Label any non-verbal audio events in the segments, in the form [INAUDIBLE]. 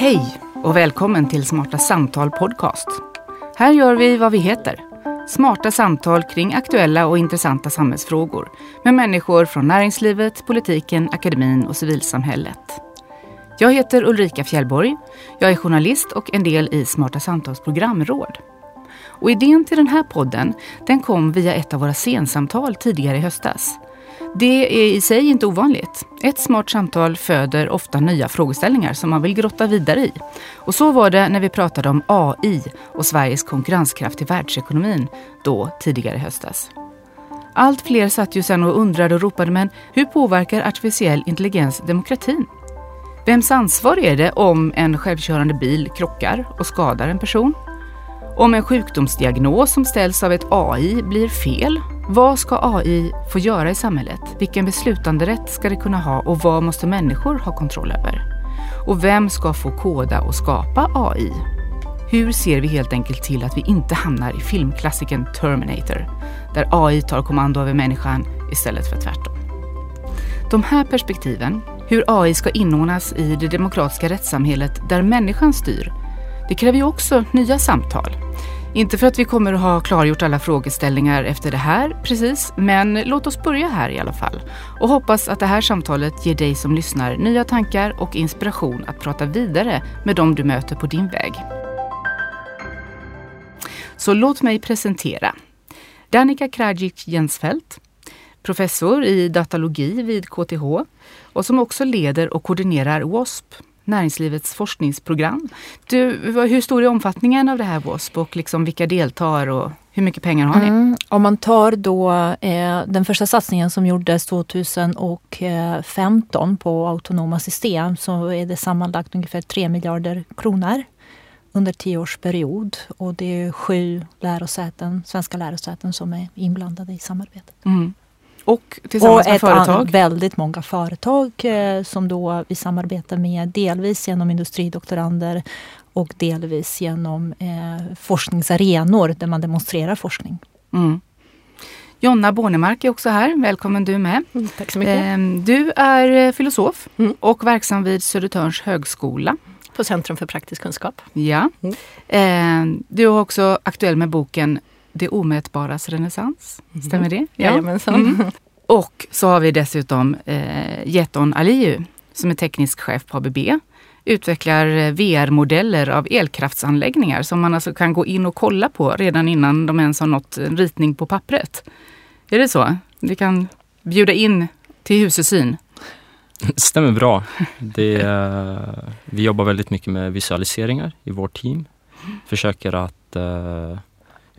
Hej och välkommen till Smarta Samtal Podcast. Här gör vi vad vi heter. Smarta samtal kring aktuella och intressanta samhällsfrågor med människor från näringslivet, politiken, akademin och civilsamhället. Jag heter Ulrika Fjällborg. Jag är journalist och en del i Smarta Samtals programråd. Och idén till den här podden den kom via ett av våra scensamtal tidigare i höstas. Det är i sig inte ovanligt. Ett smart samtal föder ofta nya frågeställningar som man vill grotta vidare i. Och så var det när vi pratade om AI och Sveriges konkurrenskraft i världsekonomin då tidigare i höstas. Allt fler satt ju sen och undrade och ropade men hur påverkar artificiell intelligens demokratin? Vems ansvar är det om en självkörande bil krockar och skadar en person? Om en sjukdomsdiagnos som ställs av ett AI blir fel, vad ska AI få göra i samhället? Vilken beslutanderätt ska det kunna ha och vad måste människor ha kontroll över? Och vem ska få koda och skapa AI? Hur ser vi helt enkelt till att vi inte hamnar i filmklassikern Terminator, där AI tar kommando över människan istället för tvärtom? De här perspektiven, hur AI ska inordnas i det demokratiska rättssamhället där människan styr, det kräver ju också nya samtal. Inte för att vi kommer att ha klargjort alla frågeställningar efter det här precis, men låt oss börja här i alla fall. Och hoppas att det här samtalet ger dig som lyssnar nya tankar och inspiration att prata vidare med dem du möter på din väg. Så låt mig presentera Danica Krajic Jensfeldt, professor i datalogi vid KTH och som också leder och koordinerar WASP, näringslivets forskningsprogram. Du, hur stor är omfattningen av det här WASP och liksom vilka deltar och hur mycket pengar har ni? Mm, om man tar då eh, den första satsningen som gjordes 2015 på autonoma system så är det sammanlagt ungefär 3 miljarder kronor under tioårsperiod. Och det är sju lärosäten, svenska lärosäten som är inblandade i samarbetet. Mm. Och tillsammans och med företag? Och väldigt många företag eh, som då vi samarbetar med delvis genom industridoktorander och delvis genom eh, forskningsarenor där man demonstrerar forskning. Mm. Jonna Bornemark är också här. Välkommen du med. Mm, tack så mycket. Eh, du är eh, filosof mm. och verksam vid Södertörns högskola. På Centrum för praktisk kunskap. Ja. Mm. Eh, du är också aktuell med boken det omätbaras renässans. Mhm. Stämmer det? Ja. Jajamensan. Mm. Och så har vi dessutom eh, Jeton Aliyu som är teknisk chef på ABB. Utvecklar eh, VR-modeller av elkraftsanläggningar som man alltså kan gå in och kolla på redan innan de ens har nått en ritning på pappret. Är det så? Vi kan bjuda in till husesyn. [LAUGHS] Stämmer bra. Det, uh, vi jobbar väldigt mycket med visualiseringar i vårt team. Försöker att uh,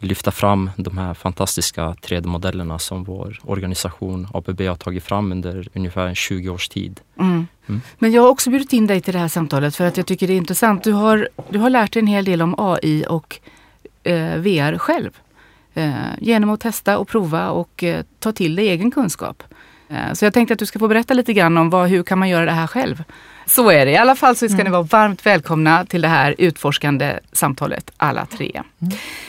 lyfta fram de här fantastiska 3D-modellerna som vår organisation ABB har tagit fram under ungefär 20 års tid. Mm. Mm. Men jag har också bjudit in dig till det här samtalet för att jag tycker det är intressant. Du har, du har lärt dig en hel del om AI och eh, VR själv. Eh, genom att testa och prova och eh, ta till dig egen kunskap. Eh, så jag tänkte att du ska få berätta lite grann om vad, hur kan man göra det här själv. Så är det. I alla fall så ska mm. ni vara varmt välkomna till det här utforskande samtalet alla tre.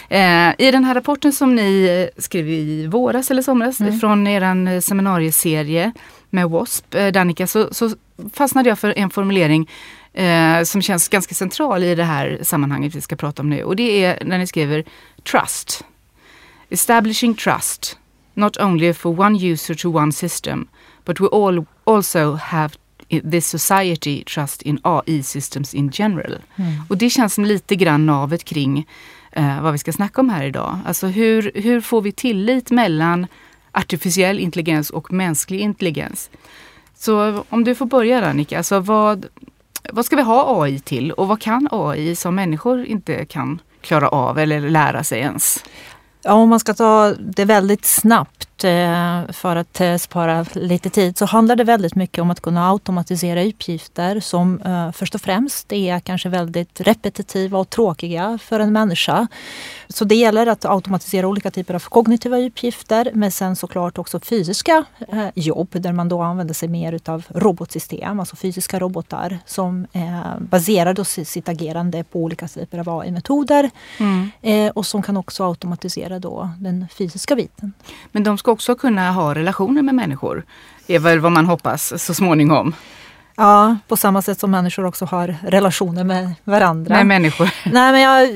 Mm. Eh, I den här rapporten som ni eh, skrev i våras eller somras mm. från er seminarieserie med WASP, eh, Danica, så, så fastnade jag för en formulering eh, som känns ganska central i det här sammanhanget vi ska prata om nu. Och det är när ni skriver trust. Establishing trust, not only for one user to one system, but we all also have this society trust in AI systems in general. Mm. Och det känns som lite grann navet kring eh, vad vi ska snacka om här idag. Alltså hur, hur får vi tillit mellan artificiell intelligens och mänsklig intelligens? Så om du får börja Annika, alltså vad, vad ska vi ha AI till och vad kan AI som människor inte kan klara av eller lära sig ens? Ja, om man ska ta det väldigt snabbt eh, för att eh, spara lite tid så handlar det väldigt mycket om att kunna automatisera uppgifter som eh, först och främst är kanske väldigt repetitiva och tråkiga för en människa. Så det gäller att automatisera olika typer av kognitiva uppgifter men sen såklart också fysiska jobb där man då använder sig mer utav robotsystem, alltså fysiska robotar som baserar sitt agerande på olika typer av AI-metoder mm. och som kan också automatisera då den fysiska biten. Men de ska också kunna ha relationer med människor, är väl vad man hoppas så småningom. Ja, på samma sätt som människor också har relationer med varandra. Nej, människor. [LAUGHS] Nej, men jag,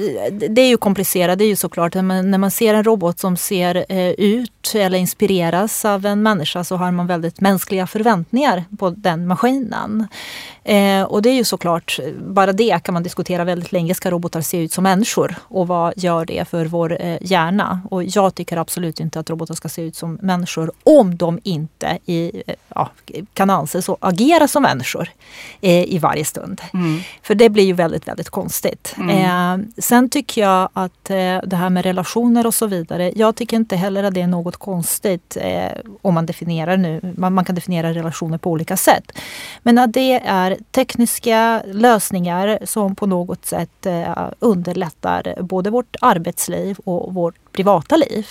det är ju komplicerat, det är ju såklart. Men när man ser en robot som ser eh, eller inspireras av en människa så har man väldigt mänskliga förväntningar på den maskinen. Eh, och det är ju såklart, bara det kan man diskutera väldigt länge. Ska robotar se ut som människor? Och vad gör det för vår eh, hjärna? Och jag tycker absolut inte att robotar ska se ut som människor om de inte i, eh, ja, kan anses agera som människor eh, i varje stund. Mm. För det blir ju väldigt, väldigt konstigt. Mm. Eh, sen tycker jag att eh, det här med relationer och så vidare. Jag tycker inte heller att det är något konstigt eh, om man definierar nu. Man, man kan definiera relationer på olika sätt. Men att det är tekniska lösningar som på något sätt eh, underlättar både vårt arbetsliv och vårt privata liv.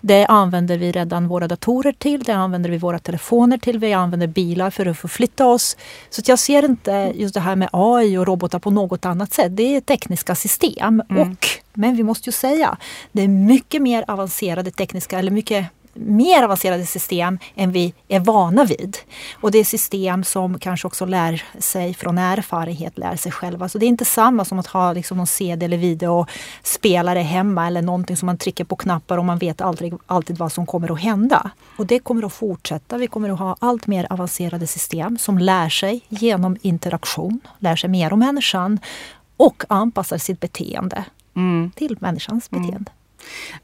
Det använder vi redan våra datorer till, det använder vi våra telefoner till, vi använder bilar för att förflytta oss. Så jag ser inte just det här med AI och robotar på något annat sätt. Det är tekniska system. Mm. Och, men vi måste ju säga, det är mycket mer avancerade tekniska, eller mycket mer avancerade system än vi är vana vid. Och det är system som kanske också lär sig från erfarenhet, lär sig själva. Så det är inte samma som att ha liksom någon CD eller videospelare hemma eller någonting som man trycker på knappar och man vet aldrig, alltid vad som kommer att hända. Och det kommer att fortsätta. Vi kommer att ha allt mer avancerade system som lär sig genom interaktion, lär sig mer om människan och anpassar sitt beteende mm. till människans mm.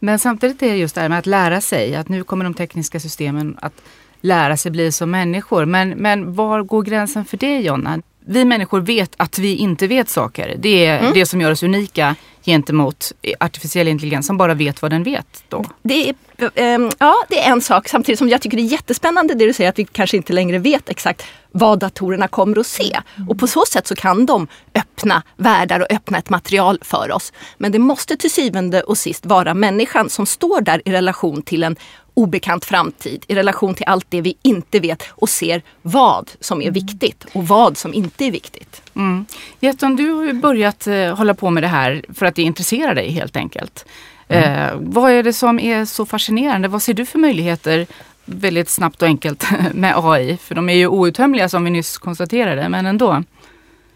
Men samtidigt är det just det här med att lära sig, att nu kommer de tekniska systemen att lära sig bli som människor. Men, men var går gränsen för det Jonna? Vi människor vet att vi inte vet saker. Det är mm. det som gör oss unika gentemot artificiell intelligens som bara vet vad den vet. Då. Det är, um, ja, det är en sak samtidigt som jag tycker det är jättespännande det du säger att vi kanske inte längre vet exakt vad datorerna kommer att se. Mm. Och på så sätt så kan de öppna världar och öppna ett material för oss. Men det måste till syvende och sist vara människan som står där i relation till en obekant framtid i relation till allt det vi inte vet och ser vad som är viktigt och vad som inte är viktigt. Mm. Jetton, du har börjat eh, hålla på med det här för att det intresserar dig helt enkelt. Mm. Eh, vad är det som är så fascinerande? Vad ser du för möjligheter väldigt snabbt och enkelt [LAUGHS] med AI? För de är ju outtömliga som vi nyss konstaterade, men ändå.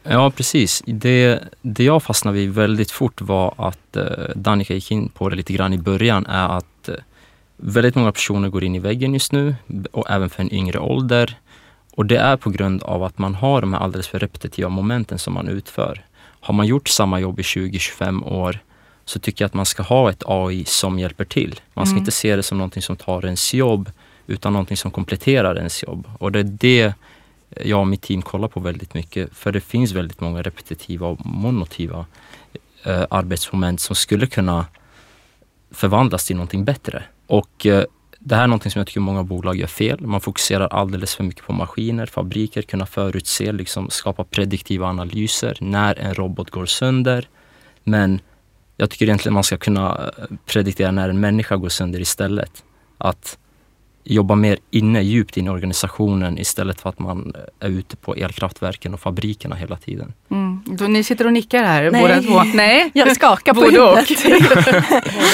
Ja, precis. Det, det jag fastnade vid väldigt fort var att eh, Danica gick in på det lite grann i början, är att eh, väldigt många personer går in i väggen just nu och även för en yngre ålder. Och det är på grund av att man har de här alldeles för repetitiva momenten som man utför. Har man gjort samma jobb i 20-25 år så tycker jag att man ska ha ett AI som hjälper till. Man ska mm. inte se det som någonting som tar ens jobb utan någonting som kompletterar ens jobb. Och det är det jag och mitt team kollar på väldigt mycket. För det finns väldigt många repetitiva och monotiva eh, arbetsmoment som skulle kunna förvandlas till någonting bättre. Och eh, det här är någonting som jag tycker många bolag gör fel. Man fokuserar alldeles för mycket på maskiner, fabriker, kunna förutse, liksom skapa prediktiva analyser när en robot går sönder. Men jag tycker egentligen man ska kunna eh, prediktera när en människa går sönder istället. Att jobba mer inne, djupt in i organisationen istället för att man är ute på elkraftverken och fabrikerna hela tiden. Mm. Då, ni sitter och nickar här Nej. båda två. Nej, [LAUGHS] jag skakar på huvudet.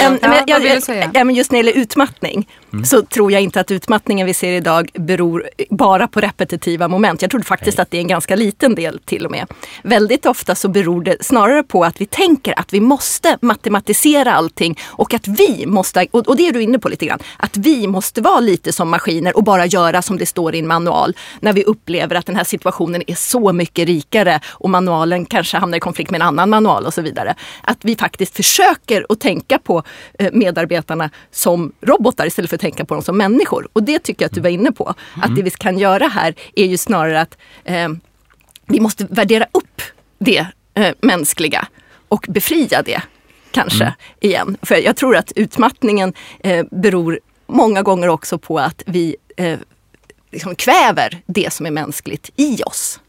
[LAUGHS] [LAUGHS] men, jag, jag, ja, men just när det gäller utmattning mm. så tror jag inte att utmattningen vi ser idag beror bara på repetitiva moment. Jag tror faktiskt Nej. att det är en ganska liten del till och med. Väldigt ofta så beror det snarare på att vi tänker att vi måste matematisera allting och att vi måste, och det är du inne på lite grann, att vi måste vara lite som maskiner och bara göra som det står i en manual. När vi upplever att den här situationen är så mycket rikare och manualen kanske hamnar i konflikt med en annan manual och så vidare. Att vi faktiskt försöker att tänka på eh, medarbetarna som robotar istället för att tänka på dem som människor. Och det tycker jag att du var inne på. Mm. Att det vi kan göra här är ju snarare att eh, vi måste värdera upp det eh, mänskliga och befria det kanske mm. igen. För jag tror att utmattningen eh, beror många gånger också på att vi eh, liksom kväver det som är mänskligt i oss.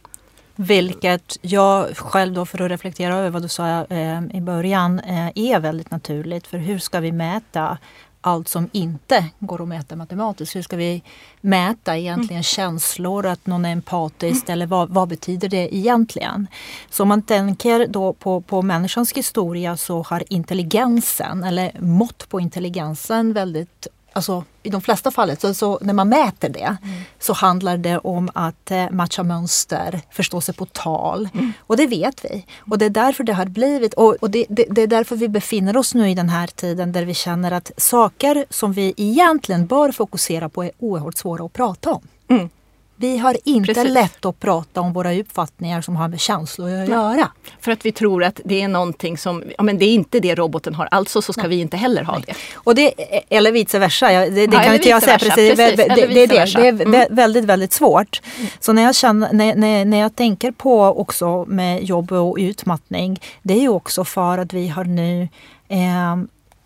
Vilket jag själv då för att reflektera över vad du sa eh, i början eh, är väldigt naturligt. För hur ska vi mäta allt som inte går att mäta matematiskt? Hur ska vi mäta egentligen mm. känslor, att någon är empatisk mm. eller vad, vad, betyder det egentligen? Så om man tänker då på, på människans historia så har intelligensen eller mått på intelligensen väldigt alltså, i de flesta fallen, så, så när man mäter det, mm. så handlar det om att eh, matcha mönster, förstå sig på tal. Mm. Och det vet vi. Och det är därför det har blivit, och, och det, det, det, är därför vi befinner oss nu i den här tiden där vi känner att saker som vi egentligen bör fokusera på är oerhört svåra att prata om. Mm. Vi har inte Precis. lätt att prata om våra uppfattningar som har med känslor att göra. För att vi tror att det är någonting som, ja men det är inte det roboten har, alltså så ska Nej. vi inte heller ha det. Och det. Eller vice versa, det, det ja, kan inte jag säga precis. precis. Det, det, det. det är mm. väldigt, väldigt svårt. Mm. Så när jag, känner, när, när, när jag tänker på också med jobb och utmattning, det är ju också för att vi har nu eh,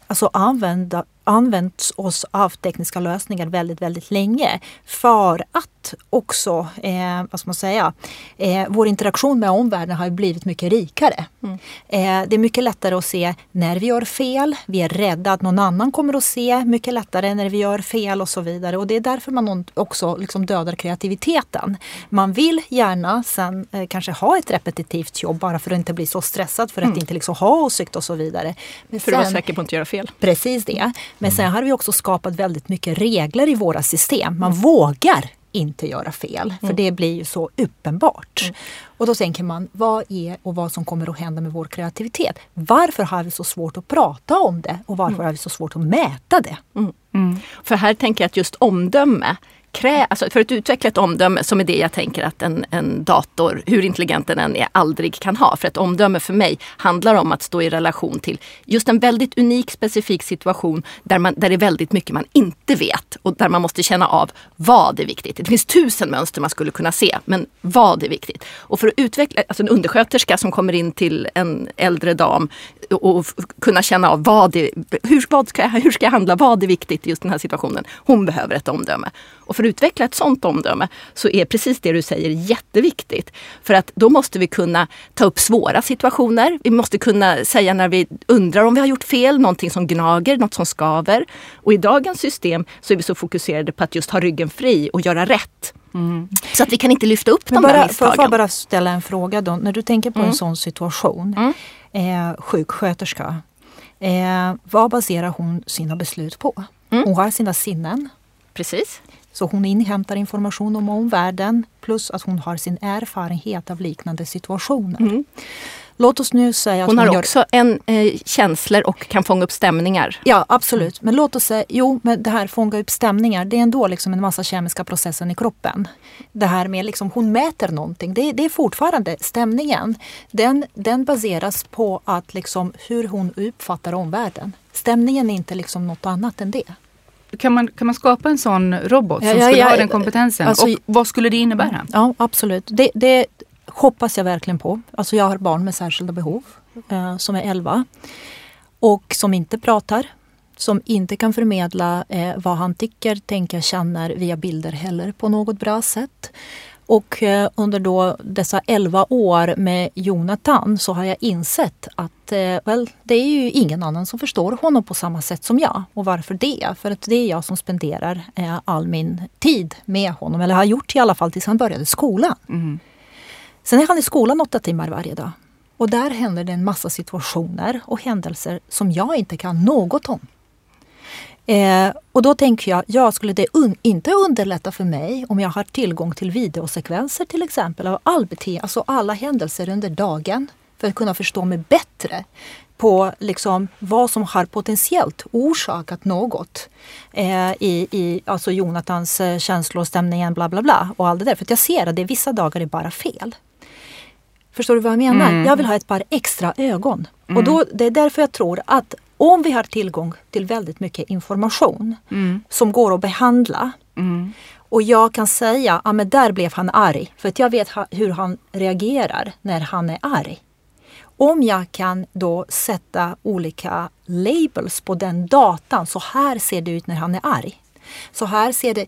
alltså använda, använt oss av tekniska lösningar väldigt, väldigt länge för att också, eh, vad ska man säga, eh, vår interaktion med omvärlden har blivit mycket rikare. Mm. Eh, det är mycket lättare att se när vi gör fel, vi är rädda att någon annan kommer att se mycket lättare när vi gör fel och så vidare. Och det är därför man också liksom dödar kreativiteten. Man vill gärna sen eh, kanske ha ett repetitivt jobb bara för att inte bli så stressad, för att mm. inte liksom ha åsikt och så vidare. Men för sen, att vara säker på att inte göra fel. Precis det. Men sen har vi också skapat väldigt mycket regler i våra system. Man mm. vågar inte göra fel, för mm. det blir ju så uppenbart. Mm. Och då tänker man, vad är och vad som kommer att hända med vår kreativitet? Varför har vi så svårt att prata om det och varför mm. har vi så svårt att mäta det? Mm. Mm. För här tänker jag att just omdöme krä, alltså för att utveckla ett omdöme som är det jag tänker att en, en dator, hur intelligent den än är, aldrig kan ha. För ett omdöme för mig handlar om att stå i relation till just en väldigt unik specifik situation där, man, där det är väldigt mycket man inte vet och där man måste känna av vad är viktigt. Det finns tusen mönster man skulle kunna se, men vad är viktigt? Och för att utveckla, alltså en undersköterska som kommer in till en äldre dam och, och kunna känna av vad är, hur, vad ska jag, hur ska jag handla, vad är viktigt i just den här situationen? Hon behöver ett omdöme. Och för att utveckla ett sådant omdöme så är precis det du säger jätteviktigt. För att då måste vi kunna ta upp svåra situationer. Vi måste kunna säga när vi undrar om vi har gjort fel, någonting som gnager, något som skaver. Och i dagens system så är vi så fokuserade på att just ha ryggen fri och göra rätt. Mm. Så att vi kan inte lyfta upp Men de bara, där misstagen. Får jag bara ställa en fråga då? När du tänker på mm. en sån situation, mm. eh, sjuksköterska, eh, vad baserar hon sina beslut på? Mm. Hon har sina sinnen. Precis. Så hon inhämtar information om omvärlden plus att hon har sin erfarenhet av liknande situationer. Mm. Låt oss nu säga hon, hon har gör... också en eh, känslor och kan fånga upp stämningar. Ja absolut, men låt oss säga, jo men det här fånga upp stämningar det är ändå liksom en massa kemiska processer i kroppen. Det här med liksom hon mäter någonting, det, det är fortfarande stämningen. Den, den baseras på att liksom hur hon uppfattar omvärlden. Stämningen är inte liksom något annat än det. Kan man, kan man skapa en sån robot som ja, ja, skulle ja, ha den kompetensen? Alltså, och vad skulle det innebära? Ja, absolut. Det, det hoppas jag verkligen på. Alltså jag har barn med särskilda behov eh, som är 11 och som inte pratar. Som inte kan förmedla eh, vad han tycker, tänker, känner via bilder heller på något bra sätt. Och eh, under då dessa 11 år med Jonathan så har jag insett att eh, well, det är ju ingen annan som förstår honom på samma sätt som jag. Och varför det? För att det är jag som spenderar eh, all min tid med honom. Eller har gjort i alla fall tills han började skolan. Mm. Sen är han i skolan åtta timmar varje dag. Och där händer det en massa situationer och händelser som jag inte kan något om. Eh, och då tänker jag, ja skulle det un inte underlätta för mig om jag har tillgång till videosekvenser till exempel av all bete alltså alla händelser under dagen för att kunna förstå mig bättre på liksom vad som har potentiellt orsakat något eh, i, i alltså Jonathans eh, känslor, stämningen, bla bla bla och allt det där. För jag ser att det vissa dagar är bara fel. Förstår du vad jag menar? Mm. Jag vill ha ett par extra ögon. Mm. Och då, det är därför jag tror att om vi har tillgång till väldigt mycket information mm. som går att behandla mm. och jag kan säga, ja men där blev han arg för att jag vet hur han reagerar när han är arg. Om jag kan då sätta olika labels på den datan, så här ser det ut när han är arg. Så här ser det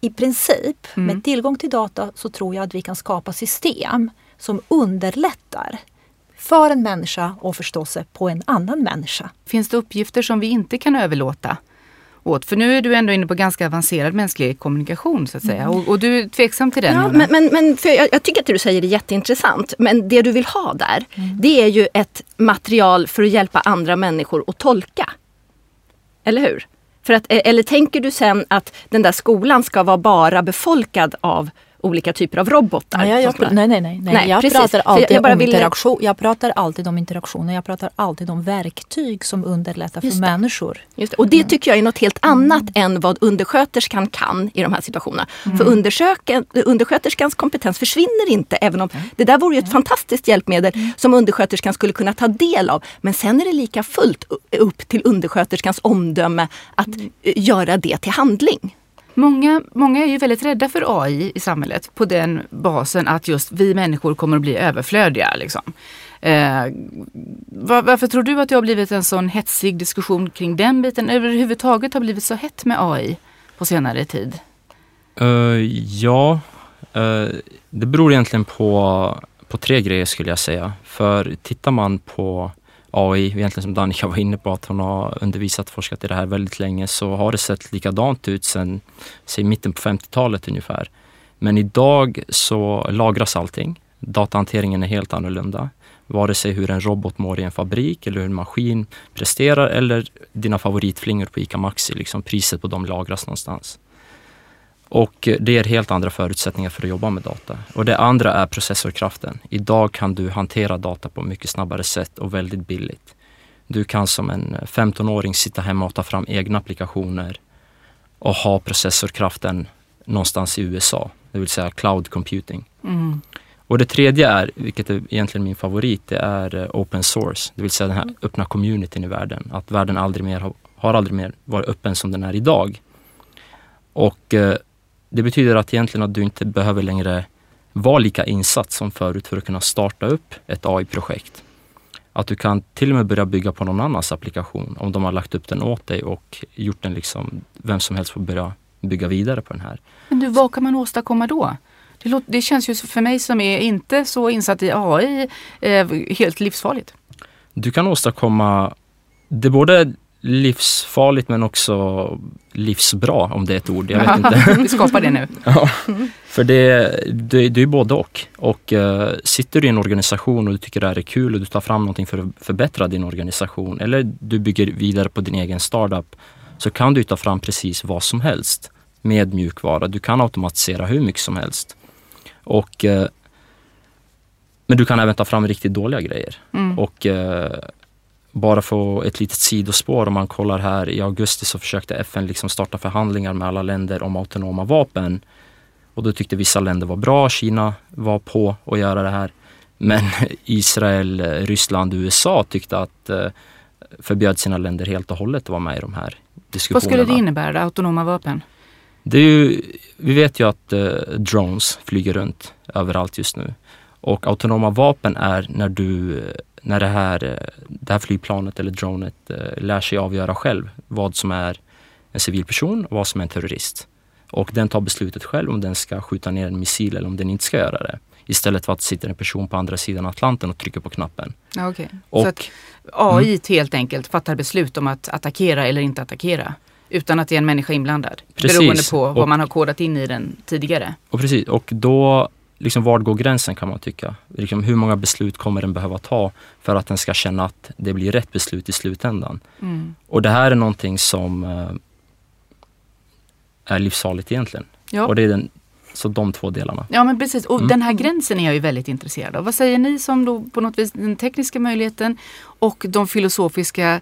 i princip, mm. med tillgång till data så tror jag att vi kan skapa system som underlättar för en människa att förstå sig på en annan människa. Finns det uppgifter som vi inte kan överlåta åt? För nu är du ändå inne på ganska avancerad mänsklig kommunikation så att säga. Mm. Och, och, du är tveksam till den? Ja, men, men, men jag, jag, tycker att det du säger är jätteintressant. Men det du vill ha där, mm. det är ju ett material för att hjälpa andra människor att tolka. Eller hur? För att, eh, eller tänker du sen att den där skolan ska vara bara befolkad av olika typer av robotar. Nej, jag, jag, nej, nej, nej, nej. jag precis. pratar alltid jag, jag om ville... interaktion. Jag pratar alltid om interaktion och jag pratar alltid om verktyg som underlättar för människor. Just det. Och det tycker jag är något helt annat mm. än vad undersköterskan kan i de här situationerna. Mm. För undersköterskans kompetens försvinner inte även om mm. det där vore ju ett mm. fantastiskt hjälpmedel mm. som undersköterskan skulle kunna ta del av. Men sen är det lika fullt upp till undersköterskans omdöme att mm. göra det till handling. Många, många är ju väldigt rädda för AI i samhället på den basen att just vi människor kommer att bli överflödiga. Liksom. Eh, var, varför tror du att det har blivit en sån hetsig diskussion kring den biten? Överhuvudtaget har blivit så hett med AI på senare tid? Uh, ja, uh, det beror egentligen på, på tre grejer skulle jag säga. För tittar man på AI, egentligen som Danica var inne på, att hon har undervisat och forskat i det här väldigt länge, så har det sett likadant ut sedan säg, mitten på 50-talet ungefär. Men idag så lagras allting. Datahanteringen är helt annorlunda. Vare sig hur en robot mår i en fabrik eller hur en maskin presterar eller dina favoritflingor på ICA Maxi, liksom priset på dem lagras någonstans. Och det ger helt andra förutsättningar för att jobba med data. Och det andra är processorkraften. Idag kan du hantera data på mycket snabbare sätt och väldigt billigt. Du kan som en 15-åring sitta hemma och ta fram egna applikationer och ha processorkraften någonstans i USA, det vill säga cloud computing. Mm. Och det tredje är, vilket är egentligen min favorit, det är eh, open source, det vill säga den här öppna communityn i världen. Att världen aldrig mer har, har aldrig mer varit öppen som den är idag. Och eh, det betyder att egentligen att du inte behöver längre vara lika insatt som förut för att kunna starta upp ett AI-projekt. Att du kan till och med börja bygga på någon annans applikation om de har lagt upp den åt dig och gjort den liksom, vem som helst får börja bygga vidare på den här. Men du, vad kan man åstadkomma då? Det, låter, det känns ju för mig som är inte så insatt i AI eh, helt livsfarligt. Du kan åstadkomma, det både livsfarligt men också livsbra om det är ett ord. Jag vet [LAUGHS] inte. Vi skapar det nu. [LAUGHS] ja, för det, det, det är både och. Och uh, sitter du i en organisation och du tycker det här är kul och du tar fram någonting för att förbättra din organisation eller du bygger vidare på din egen startup så kan du ta fram precis vad som helst med mjukvara. Du kan automatisera hur mycket som helst. Och, uh, men du kan även ta fram riktigt dåliga grejer. Mm. Och uh, bara få ett litet sidospår, om man kollar här i augusti så försökte FN liksom starta förhandlingar med alla länder om autonoma vapen. Och då tyckte vissa länder var bra, Kina var på att göra det här. Men [LAUGHS] Israel, Ryssland och USA tyckte att eh, förbjöd sina länder helt och hållet att vara med i de här diskussionerna. Vad skulle det innebära, autonoma vapen? Det är ju, vi vet ju att eh, drones flyger runt överallt just nu. Och autonoma vapen är när du när det här, eh, det här flygplanet eller dronet eh, lär sig avgöra själv vad som är en civilperson och vad som är en terrorist. Och den tar beslutet själv om den ska skjuta ner en missil eller om den inte ska göra det. Istället för att det sitter en person på andra sidan Atlanten och trycker på knappen. okay. och, Så att AI mm. helt enkelt fattar beslut om att attackera eller inte attackera? Utan att det är en människa inblandad? Precis. Beroende på vad och, man har kodat in i den tidigare? Och precis, och då liksom var går gränsen kan man tycka? Liksom, hur många beslut kommer den behöva ta för att den ska känna att det blir rätt beslut i slutändan? Mm. Och det här är någonting som eh, är livsfarligt egentligen. Ja. Och det är den, så de två delarna. Ja men precis och mm. den här gränsen är jag ju väldigt intresserad av. Vad säger ni som då på något vis den tekniska möjligheten och de filosofiska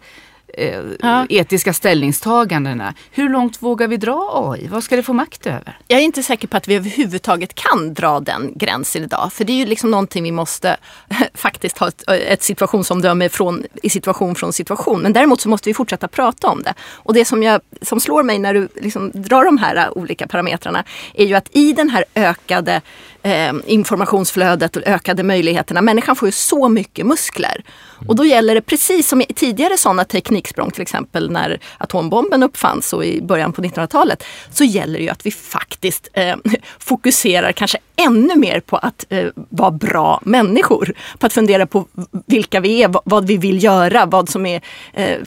eh, ja. etiska ställningstagandena. Hur långt vågar vi dra AI? Vad ska det få makt över? Jag är inte säker på att vi överhuvudtaget kan dra den gränsen idag. För det är ju liksom någonting vi måste [LAUGHS] faktiskt ha ett, ett situationsomdöme från, i situation från situation. Men däremot så måste vi fortsätta prata om det. Och det som, jag, som slår mig när du liksom drar de här olika parametrarna är ju att i den här ökade eh, informationsflödet och ökade möjligheterna. Människan får ju så mycket muskler. Och då gäller det precis som i tidigare sådana tekniksprång, till exempel när atombomben uppfanns och i början på 1900-talet, så gäller det ju att vi faktiskt eh, [LAUGHS] fokuserar kanske ännu mer på att eh, vara bra människor. På att fundera på vilka vi är, vad vi vill göra, vad som är eh,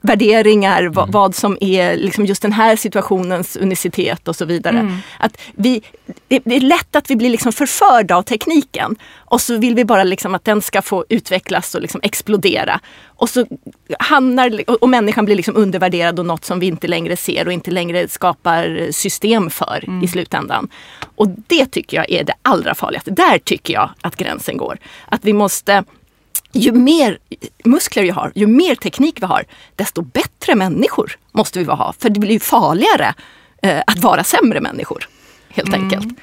värderingar, mm. vad, vad, som är liksom just den här situationens unicitet och så vidare. Mm. Att vi, det, är lätt att vi blir liksom förförda av tekniken och så vill vi bara liksom att den ska få utvecklas och liksom explodera. Och så hamnar, och människan blir liksom undervärderad och något som vi inte längre ser och inte längre skapar system för mm. i slutändan. Och det tycker jag är det allra farligaste. Där tycker jag att gränsen går. Att vi måste ju mer muskler vi har, ju mer teknik vi har, desto bättre människor måste vi ha. För det blir ju farligare eh, att vara sämre människor. Helt mm. enkelt.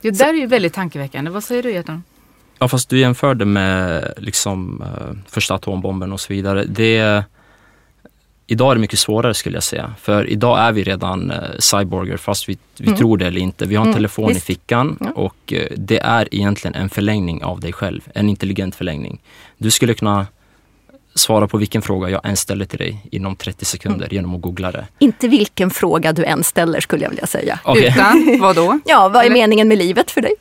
Det där är ju väldigt tankeväckande. Vad säger du Götan? Ja fast du jämförde med liksom, uh, första atombomben och så vidare. Det, idag är det mycket svårare skulle jag säga. För idag är vi redan uh, cyborger fast vi, vi mm. tror det eller inte. Vi har en mm. telefon Visst. i fickan ja. och uh, det är egentligen en förlängning av dig själv. En intelligent förlängning. Du skulle kunna svara på vilken fråga jag än ställer till dig inom 30 sekunder mm. genom att googla det. Inte vilken fråga du än ställer skulle jag vilja säga. Okay. Utan vad då? ja, vad är Eller? meningen med livet för dig?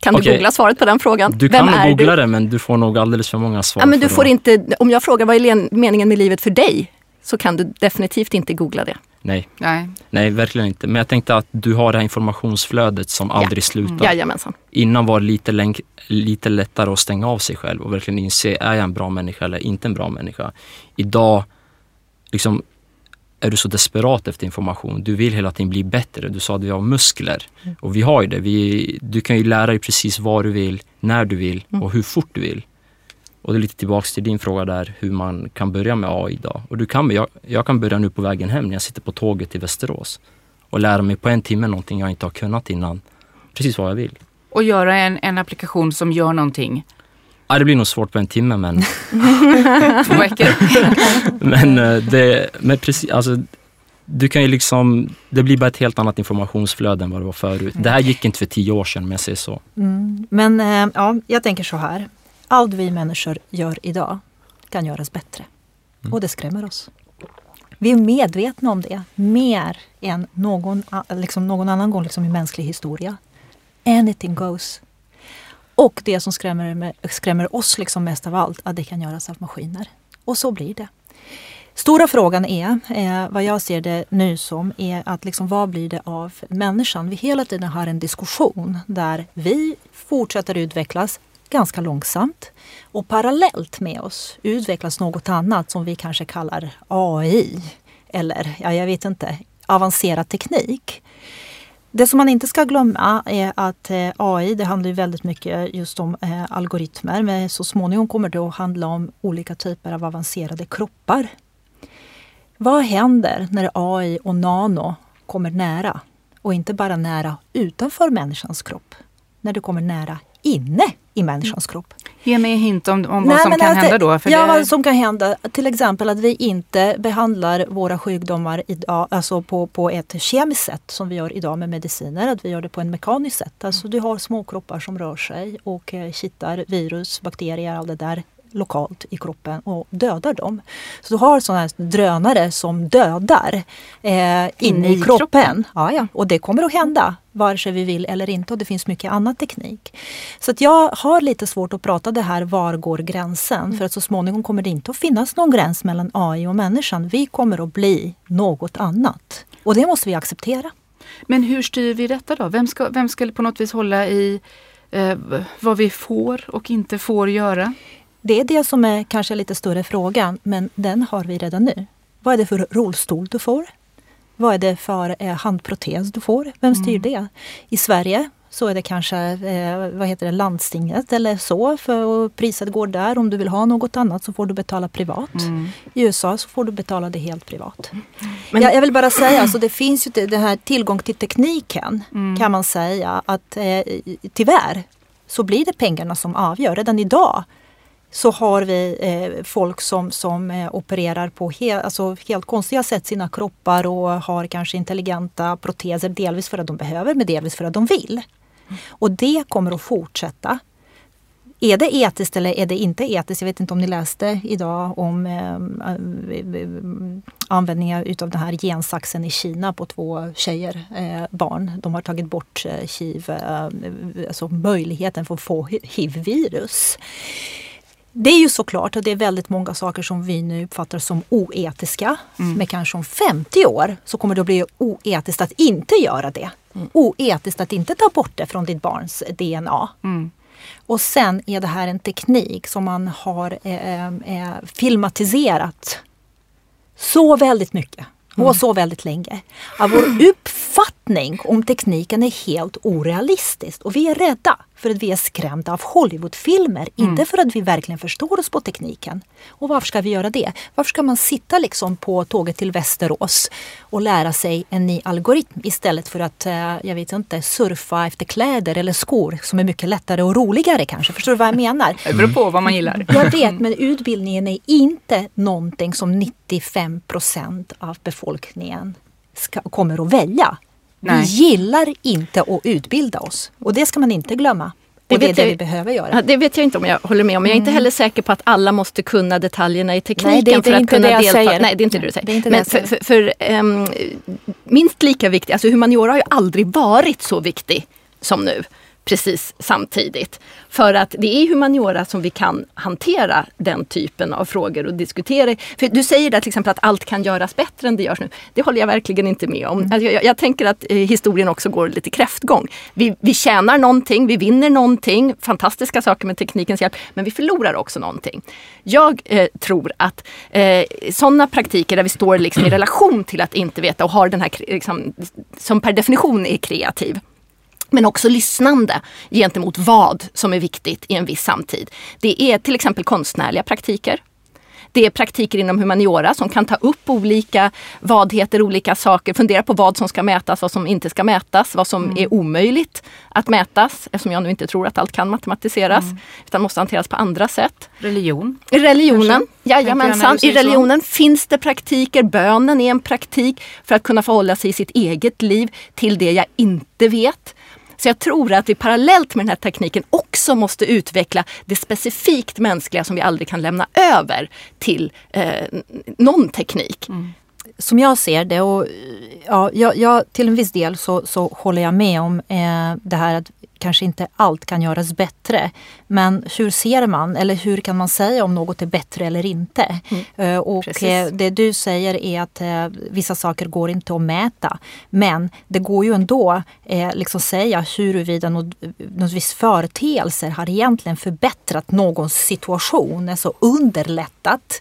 Kan du googla svaret på den frågan? Du Vem kan googla du? det men du får nog alldeles för många svar. Ja, men du får inte, om jag frågar vad är meningen med livet för dig? Så kan du definitivt inte googla det. Nej. Nej. Nej, verkligen inte. Men jag tänkte att du har det här informationsflödet som aldrig slutar. Mm. Jajamensan. Innan var det lite, lite lättare att stänga av sig själv och verkligen inse, är jag en bra människa eller inte en bra människa? Idag liksom, är du så desperat efter information. Du vill hela tiden bli bättre. Du sa att vi har muskler mm. och vi har ju det. Vi, du kan ju lära dig precis vad du vill, när du vill mm. och hur fort du vill. Och det är lite tillbaks till din fråga där hur man kan börja med AI idag. Och du kan, jag, jag kan börja nu på vägen hem när jag sitter på tåget till Västerås och lära mig på en timme någonting jag inte har kunnat innan. Precis vad jag vill. Och göra en, en applikation som gör någonting? Ja, det blir nog svårt på en timme men... [LAUGHS] Två veckor? [LAUGHS] men eh, det, men precis, alltså du kan ju liksom, det blir bara ett helt annat informationsflöde än vad det var förut. Det här gick inte för tio år sedan om jag säger så. Mm. Men eh, ja, jag tänker så här allt vi människor gör idag kan göras bättre. Mm. Och det skrämmer oss. Vi är medvetna om det mer än någon, liksom någon annan gång liksom i mänsklig historia. Anything goes. Och det som skrämmer, skrämmer oss liksom mest av allt, att det kan göras av maskiner. Och så blir det. Stora frågan är, eh, vad jag ser det nu som, är att liksom, vad blir det av människan? Vi hela tiden har en diskussion där vi fortsätter utvecklas, ganska långsamt. Och parallellt med oss utvecklas något annat som vi kanske kallar AI eller ja, jag vet inte, avancerad teknik. Det som man inte ska glömma är att eh, AI det handlar väldigt mycket just om eh, algoritmer men så småningom kommer det att handla om olika typer av avancerade kroppar. Vad händer när AI och nano kommer nära? Och inte bara nära utanför människans kropp. När det kommer nära inne i människans kropp. Ge mig en hint om, om Nej, vad som kan alltså, hända då. För ja, det... vad som kan hända. Till exempel att vi inte behandlar våra sjukdomar idag, alltså på, på ett kemiskt sätt som vi gör idag med mediciner. Att vi gör det på ett mekaniskt sätt. Alltså du har små kroppar som rör sig och eh, kittar virus, bakterier, allt det där lokalt i kroppen och dödar dem. Så du har sådana drönare som dödar eh, inne i, kroppen. kroppen. Ja, ja. Och det kommer att hända vare sig vi vill eller inte och det finns mycket annan teknik. Så att jag har lite svårt att prata det här, var går gränsen? Mm. För att så småningom kommer det inte att finnas någon gräns mellan AI och människan. Vi kommer att bli något annat. Och det måste vi acceptera. Men hur styr vi detta då? Vem ska, vem ska på något vis hålla i eh, vad vi får och inte får göra? Det är det som är kanske lite större frågan, men den har vi redan nu. Vad är det för rullstol du får? Vad är det för eh, handprotes du får? Vem styr mm. det? I Sverige så är det kanske eh, vad heter det, landstinget eller så. För priset går där. Om du vill ha något annat så får du betala privat. Mm. I USA så får du betala det helt privat. Men jag, jag vill bara säga, alltså, det finns ju det här tillgång till tekniken mm. kan man säga att eh, tyvärr så blir det pengarna som avgör. Redan idag så har vi eh, folk som, som eh, opererar på he, alltså helt konstiga sätt sina kroppar och har kanske intelligenta proteser, delvis för att de behöver men delvis för att de vill. Och det kommer att fortsätta. är det etiskt eller är det inte etiskt? Jag vet inte om ni läste idag om eh, användningen utav den här gensaxen i Kina på två tjejer, eh, barn. De har tagit bort eh, HIV, eh, alltså möjligheten för att få hiv-virus. Det är ju såklart att det är väldigt många saker som vi nu uppfattar som oetiska. Mm. Men kanske om 50 år så kommer det att bli oetiskt att inte göra det. Mm. Oetiskt att inte ta bort det från ditt barns DNA. Mm. Och sen är det här en teknik som man har eh, eh, filmatiserat så väldigt mycket och mm. så väldigt länge. Att vår uppfattning om tekniken är helt orealistisk och vi är rädda för att vi är skrämda av Hollywoodfilmer, mm. inte för att vi verkligen förstår oss på tekniken. Och varför ska vi göra det? Varför ska man sitta liksom på tåget till Västerås och lära sig en ny algoritm istället för att, eh, jag vet inte, surfa efter kläder eller skor som är mycket lättare och roligare kanske. Förstår du vad jag menar? [LAUGHS] Det beror på vad man gillar. Jag vet, men utbildningen är inte någonting som 95 procent av befolkningen ska, kommer att välja. Nej. Vi gillar inte att utbilda oss och det ska man inte glömma. Det och det är det jag, vi behöver göra. Det vet jag inte om jag håller med om. Men jag är inte mm. heller säker på att alla måste kunna detaljerna i tekniken Nej, det är, för att kunna delta. Säger. Nej, det är inte det du säger. Det men för, för, för um, minst lika viktigt, alltså humaniora har ju aldrig varit så viktig som nu precis samtidigt. För att det är humaniora som vi kan hantera den typen av frågor och diskutera. För du säger där till exempel att allt kan göras bättre än det görs nu. Det håller jag verkligen inte med om. Mm. Alltså jag, jag, tänker att eh, historien också går lite kräftgång. Vi, vi tjänar någonting, vi vinner någonting, fantastiska saker med teknikens hjälp, men vi förlorar också någonting. Jag eh, tror att eh, sådana praktiker där vi står liksom i relation till att inte veta och har den här liksom, som per definition är kreativ men också lyssnande gentemot vad som är viktigt i en viss samtid. Det är till exempel konstnärliga praktiker. Det är praktiker inom humaniora som kan ta upp olika vadheter, olika saker, fundera på vad som ska mätas, vad som inte ska mätas, vad som mm. är omöjligt att mätas, eftersom jag nu inte tror att allt kan matematiseras, mm. utan måste hanteras på andra sätt. Religion? Religionen, jajamensan. I religionen så. finns det praktiker, bönen är en praktik för att kunna förhålla sig i sitt eget liv till det jag inte vet. Så jag tror att vi parallellt med den här tekniken också måste utveckla det specifikt mänskliga som vi aldrig kan lämna över till eh, någon teknik. Mm som jag ser det, och ja, jag, jag, till en viss del så, så håller jag med om eh, det här att kanske inte allt kan göras bättre. Men hur ser man eller hur kan man säga om något är bättre eller inte? Mm. Uh, och Precis. Eh, det du säger är att uh, vissa saker går inte att mäta. Men det går ju ändå uh, liksom säga huruvida något, något viss företeelser har egentligen förbättrat någons situation, alltså underlättat.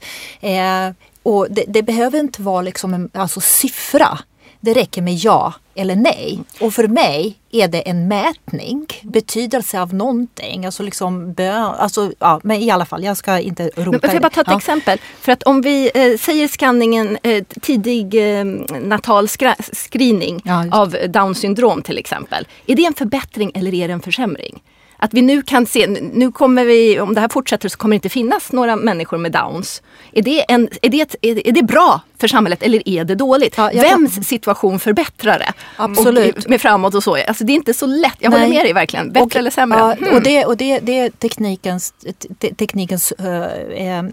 Och det, det, behöver inte vara liksom en alltså siffra. Det räcker med ja eller nej. Och för mig är det en mätning, betydelse av någonting. Alltså liksom bön, alltså, ja, men i alla fall, jag ska inte ropa. Men får jag bara ta ett ja. exempel? För att om vi eh, säger skanningen eh, tidig eh, natal screening ja, av down syndrom till exempel. Är det en förbättring eller är det en försämring? Att vi nu kan se, nu kommer vi, om det här fortsätter så kommer det inte finnas några människor med downs. Är det, en, är det, ett, är det bra för samhället eller är det dåligt? Ja, Vems kan... situation förbättrar det? Absolut. Och, med framåt och så. Alltså det är inte så lätt. Jag Nej. håller med dig verkligen. Bättre och, eller sämre? Ja, mm. och det, och det, det är teknikens, te, teknikens äh, äh,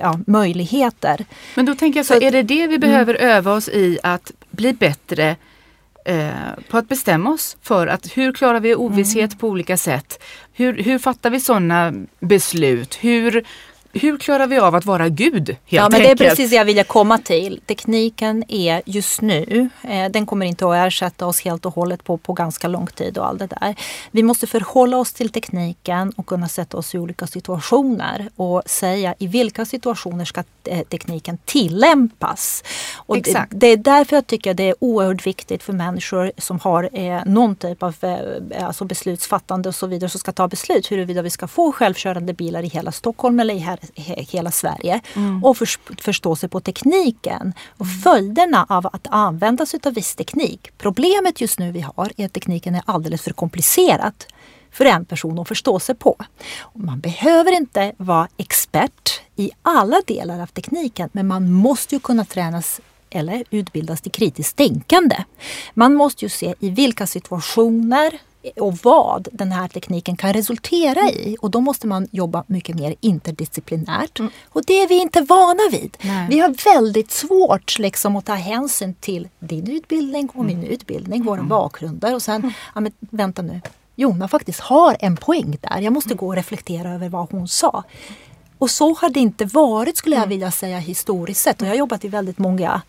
ja, möjligheter. Men då tänker jag så, så är det det vi behöver mm. öva oss i att bli bättre Eh, på att bestämma oss för att hur klarar vi ovisshet mm. på olika sätt? Hur, hur fattar vi sådana beslut? Hur hur klarar vi av att vara Gud? Helt ja, men enkelt? Det är precis det jag ville komma till. Tekniken är just nu, eh, den kommer inte att ersätta oss helt och hållet på, på ganska lång tid och allt det där. Vi måste förhålla oss till tekniken och kunna sätta oss i olika situationer och säga i vilka situationer ska eh, tekniken tillämpas. Och Exakt. Det, det, är därför jag tycker det är oerhört viktigt för människor som har eh, någon typ av eh, alltså beslutsfattande och så vidare som ska ta beslut huruvida vi ska få självkörande bilar i hela Stockholm eller i här hela Sverige mm. och för, förstå sig på tekniken och mm. följderna av att använda sig av viss teknik. Problemet just nu vi har är att tekniken är alldeles för komplicerad för en person att förstå sig på. Man behöver inte vara expert i alla delar av tekniken men man måste ju kunna tränas eller utbildas till kritiskt tänkande. Man måste ju se i vilka situationer och vad den här tekniken kan resultera i. Och då måste man jobba mycket mer interdisciplinärt. Mm. Och det är vi inte vana vid. Nej. Vi har väldigt svårt liksom, att ta hänsyn till din utbildning och min mm. utbildning, våra mm. bakgrunder och sen, mm. ja, men, vänta nu, Jonna faktiskt har en poäng där. Jag måste mm. gå och reflektera över vad hon sa. Och så har det inte varit skulle jag mm. vilja säga historiskt sett. Och jag har jobbat i väldigt många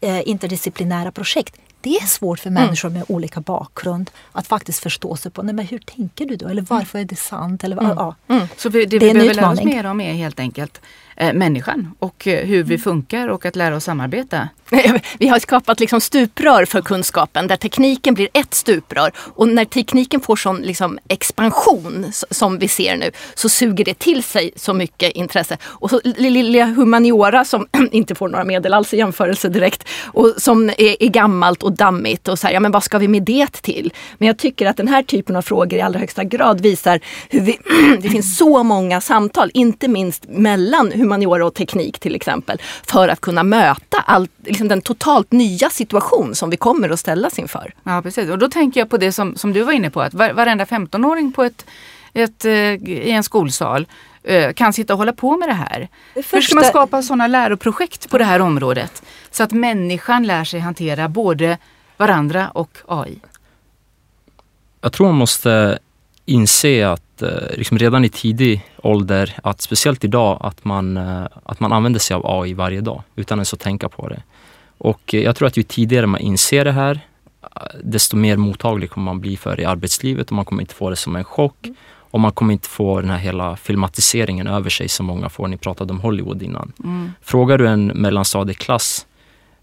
eh, interdisciplinära projekt det är svårt för människor med olika bakgrund att faktiskt förstå sig på, nej men hur tänker du då? Eller varför är det sant? Eller, mm. Ja. Mm. Så vi, det, det vi behöver lära oss mer om är helt enkelt eh, människan och eh, hur vi funkar och att lära oss samarbeta. [LAUGHS] Vi har skapat liksom stuprör för kunskapen där tekniken blir ett stuprör. Och när tekniken får sån liksom expansion som vi ser nu så suger det till sig så mycket intresse. Och så lilla humaniora som [CLEARS THROAT] inte får några medel alls i jämförelse direkt och som är, är gammalt och dammigt och så här, ja men vad ska vi med det till? Men jag tycker att den här typen av frågor i allra högsta grad visar hur vi, [CLEARS THROAT] det finns så många samtal, inte minst mellan humaniora och teknik till exempel, för att kunna möta all, liksom den totalt nya situation som vi kommer att ställas inför. Ja precis och då tänker jag på det som, som du var inne på att varenda 15-åring på ett, ett, eh, i en skolsal kan sitta och hålla på med det här. Det första... Hur ska man skapa sådana läroprojekt på det här området? Så att människan lär sig hantera både varandra och AI. Jag tror man måste inse att eh, liksom redan i tidig ålder, att speciellt idag, att man, att man använder sig av AI varje dag utan ens att tänka på det. Och jag tror att ju tidigare man inser det här, desto mer mottaglig kommer man bli för det i arbetslivet och man kommer inte få det som en chock. Mm. Och man kommer inte få den här hela filmatiseringen över sig som många får. Ni pratade om Hollywood innan. Mm. Frågar du en mellanstadieklass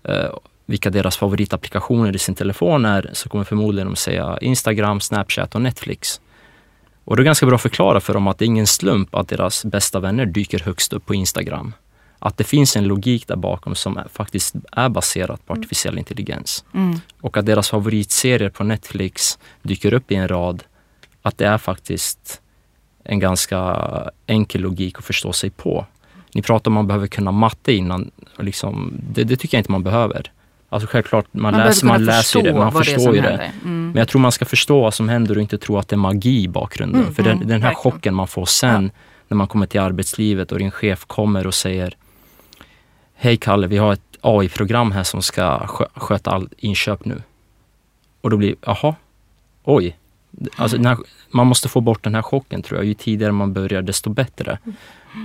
eh, vilka deras favoritapplikationer i sin telefon är så kommer förmodligen de säga Instagram, Snapchat och Netflix. Och det är ganska bra att förklara för dem att det är ingen slump att deras bästa vänner dyker högst upp på Instagram att det finns en logik där bakom som är, faktiskt är baserad på mm. artificiell intelligens. Mm. Och att deras favoritserier på Netflix dyker upp i en rad, att det är faktiskt en ganska enkel logik att förstå sig på. Ni pratar om att man behöver kunna matte innan. Liksom, det, det tycker jag inte man behöver. Alltså självklart, man, man läser, man läser det, man förstår ju det. Mm. Men jag tror man ska förstå vad som händer och inte tro att det är magi i bakgrunden. Mm, För den, mm, den här verkligen. chocken man får sen ja. när man kommer till arbetslivet och din chef kommer och säger Hej Kalle, vi har ett AI-program här som ska sköta all inköp nu. Och då blir jaha, oj. Alltså här, man måste få bort den här chocken tror jag. Ju tidigare man börjar desto bättre.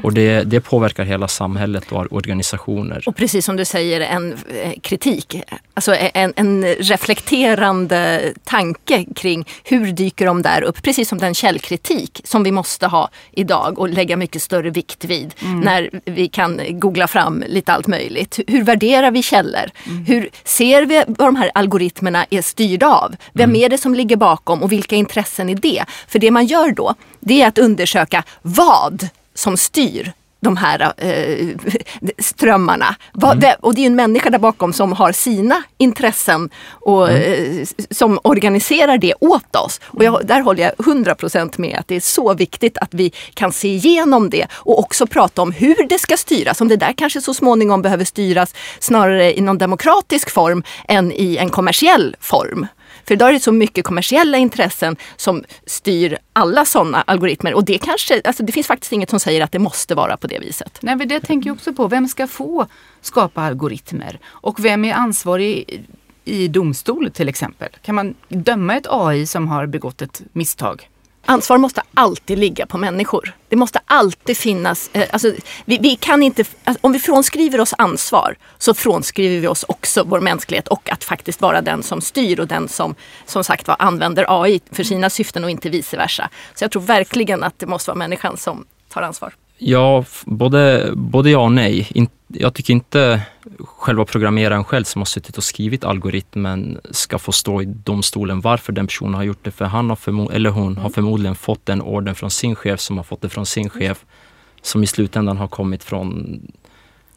Och det, det påverkar hela samhället och organisationer. Och precis som du säger, en eh, kritik. Alltså en, en reflekterande tanke kring hur dyker de där upp? Precis som den källkritik som vi måste ha idag och lägga mycket större vikt vid mm. när vi kan googla fram lite allt möjligt. Hur värderar vi källor? Mm. Hur ser vi vad de här algoritmerna är styrda av? Vem mm. är det som ligger bakom och vilka intressen är det? För det man gör då, det är att undersöka vad som styr de här eh, [LAUGHS] strömmarna. Mm. Och det är en människa där bakom som har sina intressen och mm. eh, som organiserar det åt oss. Och jag, där håller jag 100% med att det är så viktigt att vi kan se igenom det och också prata om hur det ska styras. Om det där kanske så småningom behöver styras snarare i någon demokratisk form än i en kommersiell form. För idag är det så mycket kommersiella intressen som styr alla sådana algoritmer. Och det kanske, alltså det finns faktiskt inget som säger att det måste vara på det viset. Nej, men det tänker jag också på. Vem ska få skapa algoritmer? Och vem är ansvarig i domstol till exempel? Kan man döma ett AI som har begått ett misstag? Ansvar måste alltid ligga på människor. Det måste alltid finnas, eh, alltså, vi, vi, kan inte, alltså, om vi frånskriver oss ansvar så frånskriver vi oss också vår mänsklighet och att faktiskt vara den som styr och den som som sagt var använder AI för sina syften och inte vice versa. Så jag tror verkligen att det måste vara människan som tar ansvar. Ja, både, både ja och nej. Jag tycker inte själva programmeraren själv som har suttit och skrivit algoritmen ska få stå i domstolen varför den personen har gjort det. För han har förmo- eller hon har förmodligen fått den orden från sin chef som har fått det från sin chef som i slutändan har kommit från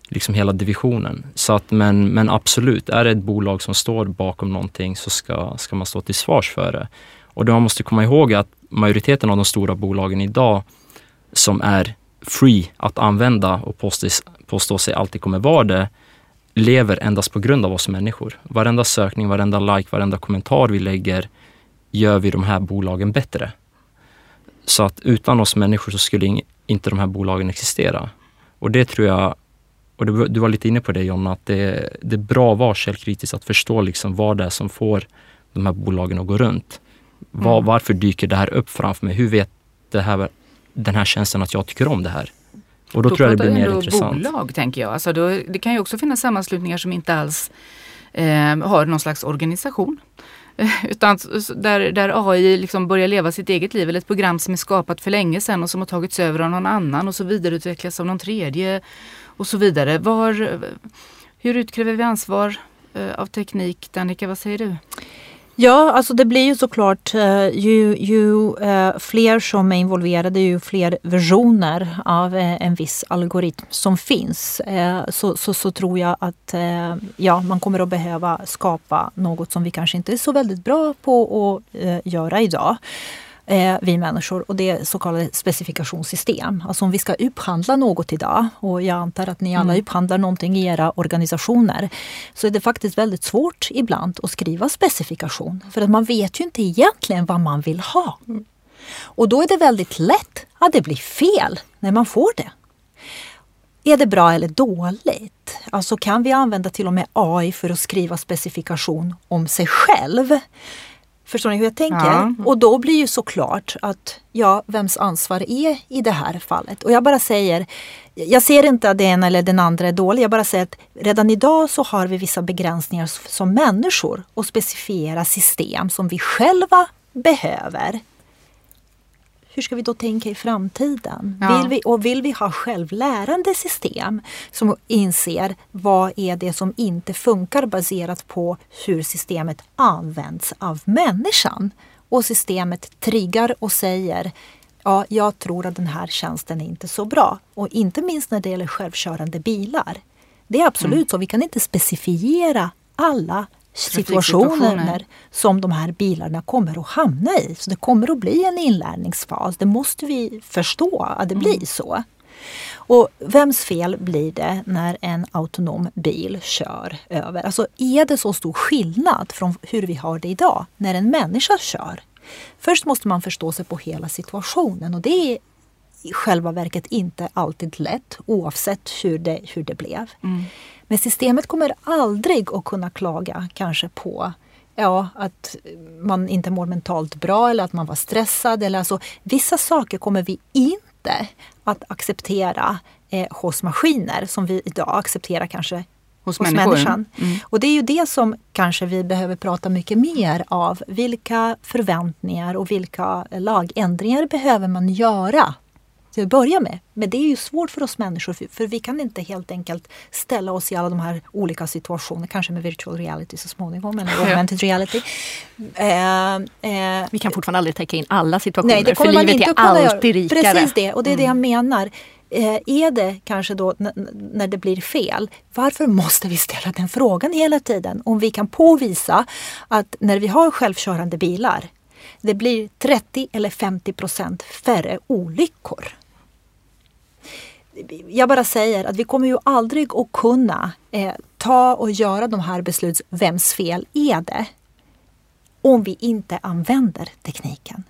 liksom hela divisionen. Så att, men, men absolut, är det ett bolag som står bakom någonting så ska, ska man stå till svars för det. Och man måste komma ihåg är att majoriteten av de stora bolagen idag som är free att använda och påstås, påstå sig alltid kommer vara det, lever endast på grund av oss människor. Varenda sökning, varenda like, varenda kommentar vi lägger gör vi de här bolagen bättre? Så att utan oss människor så skulle inte de här bolagen existera. Och det tror jag, och du, du var lite inne på det Jonna, att det, det är bra att vara källkritisk, att förstå liksom vad det är som får de här bolagen att gå runt. Var, mm. Varför dyker det här upp framför mig? Hur vet det här, den här tjänsten att jag tycker om det här? Och då, då tror jag det blir mer intressant. bolag tänker jag. Alltså då, det kan ju också finnas sammanslutningar som inte alls eh, har någon slags organisation. Utan där, där AI liksom börjar leva sitt eget liv, eller ett program som är skapat för länge sedan och som har tagits över av någon annan och så vidareutvecklas av någon tredje och så vidare. Var, hur utkräver vi ansvar eh, av teknik? Danica, vad säger du? Ja, alltså det blir ju såklart eh, ju, ju eh, fler som är involverade, ju fler versioner av eh, en viss algoritm som finns. Så, så, så, tror jag att ja, man kommer att behöva skapa något som vi kanske inte är så väldigt bra på att göra idag eh, vi människor och det är så kallade specifikationssystem. Alltså om vi ska upphandla något idag och jag antar att ni alla mm. upphandlar någonting i era organisationer så är det faktiskt väldigt svårt ibland att skriva specifikation för att man vet ju inte egentligen vad man vill ha. Mm. Och då är det väldigt lätt att det blir fel när man får det. Är det bra eller dåligt? Alltså kan vi använda till och med AI för att skriva specifikation om sig själv? Förstår ni hur jag tänker? Ja. Och då blir ju såklart att ja, vems ansvar är i det här fallet? Och jag bara säger, jag ser inte att den eller den andra är dålig. Jag bara säger att redan idag så har vi vissa begränsningar som människor och specifiera system som vi själva behöver hur ska vi då tänka i framtiden? Ja. Vill vi, och vill vi ha självlärande system som inser vad är det som inte funkar baserat på hur systemet används av människan? Och systemet triggar och säger ja, jag tror att den här tjänsten är inte så bra. Och inte minst när det gäller självkörande bilar. Det är absolut mm. så, vi kan inte specifiera alla situationer som de här bilarna kommer att hamna i. Så det kommer att bli en inlärningsfas. Det måste vi förstå att det blir mm. så. Och vems fel blir det när en autonom bil kör över? Alltså är det så stor skillnad från hur vi har det idag när en människa kör? Först måste man förstå sig på hela situationen och det i själva verket inte alltid lätt oavsett hur det, hur det blev. Mm. Men systemet kommer aldrig att kunna klaga kanske på ja, att man inte mår mentalt bra eller att man var stressad. Eller alltså, vissa saker kommer vi inte att acceptera eh, hos maskiner som vi idag accepterar kanske hos, hos människan. Mm. Och det är ju det som kanske vi behöver prata mycket mer av. Vilka förväntningar och vilka lagändringar behöver man göra till att börja med. Men det är ju svårt för oss människor för, vi kan inte helt enkelt ställa oss i alla de här olika situationerna, kanske med virtual reality så småningom eller augmented reality. Eh, eh, vi kan fortfarande aldrig täcka in alla situationer nej, det för livet är alltid rikare. Precis det och det är det jag mm. menar. Eh, är det kanske då när det blir fel, varför måste vi ställa den frågan hela tiden? Om vi kan påvisa att när vi har självkörande bilar det blir 30 eller 50 procent färre olyckor jag bara säger att vi kommer ju aldrig att kunna eh, ta och göra de här beslut, vems fel är det? Om vi inte använder tekniken.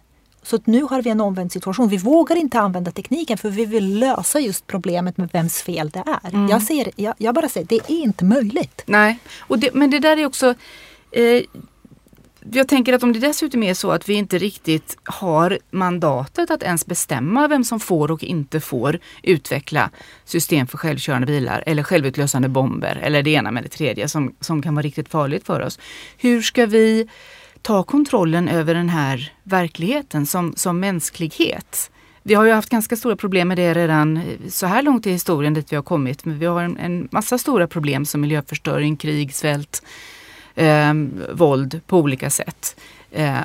Så nu har vi en omvänd situation. Vi vågar inte använda tekniken för vi vill lösa just problemet med vems fel det är. Mm. Jag, ser, jag, jag, bara säger, det är inte möjligt. Nej, och det, men det där är också eh, jag tänker att om det dessutom är så att vi inte riktigt har mandatet att ens bestämma vem som får och inte får utveckla system för självkörande bilar eller självutlösande bomber eller det ena med det tredje som, som kan vara riktigt farligt för oss. Hur ska vi ta kontrollen över den här verkligheten som, som mänsklighet? Vi har ju haft ganska stora problem med det redan eh, så här långt i historien dit vi har kommit. Men vi har en, en massa stora problem som miljöförstöring, krig, svält, eh, våld på olika sätt. Eh,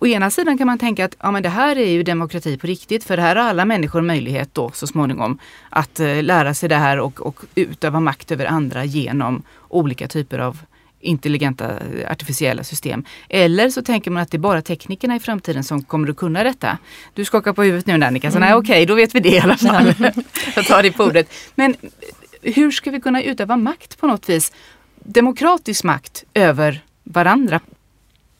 Å ena sidan kan man tänka att ja, men det här är ju demokrati på riktigt för här har alla människor möjlighet då så småningom att eh, lära sig det här och, och utöva makt över andra genom olika typer av intelligenta artificiella system. Eller så tänker man att det är bara teknikerna i framtiden som kommer att kunna detta. Du skakar på huvudet nu Annika, så mm. nej okej okay, då vet vi det i alla fall. [LAUGHS] Jag tar det på ordet. Men hur ska vi kunna utöva makt på något vis demokratisk makt över varandra.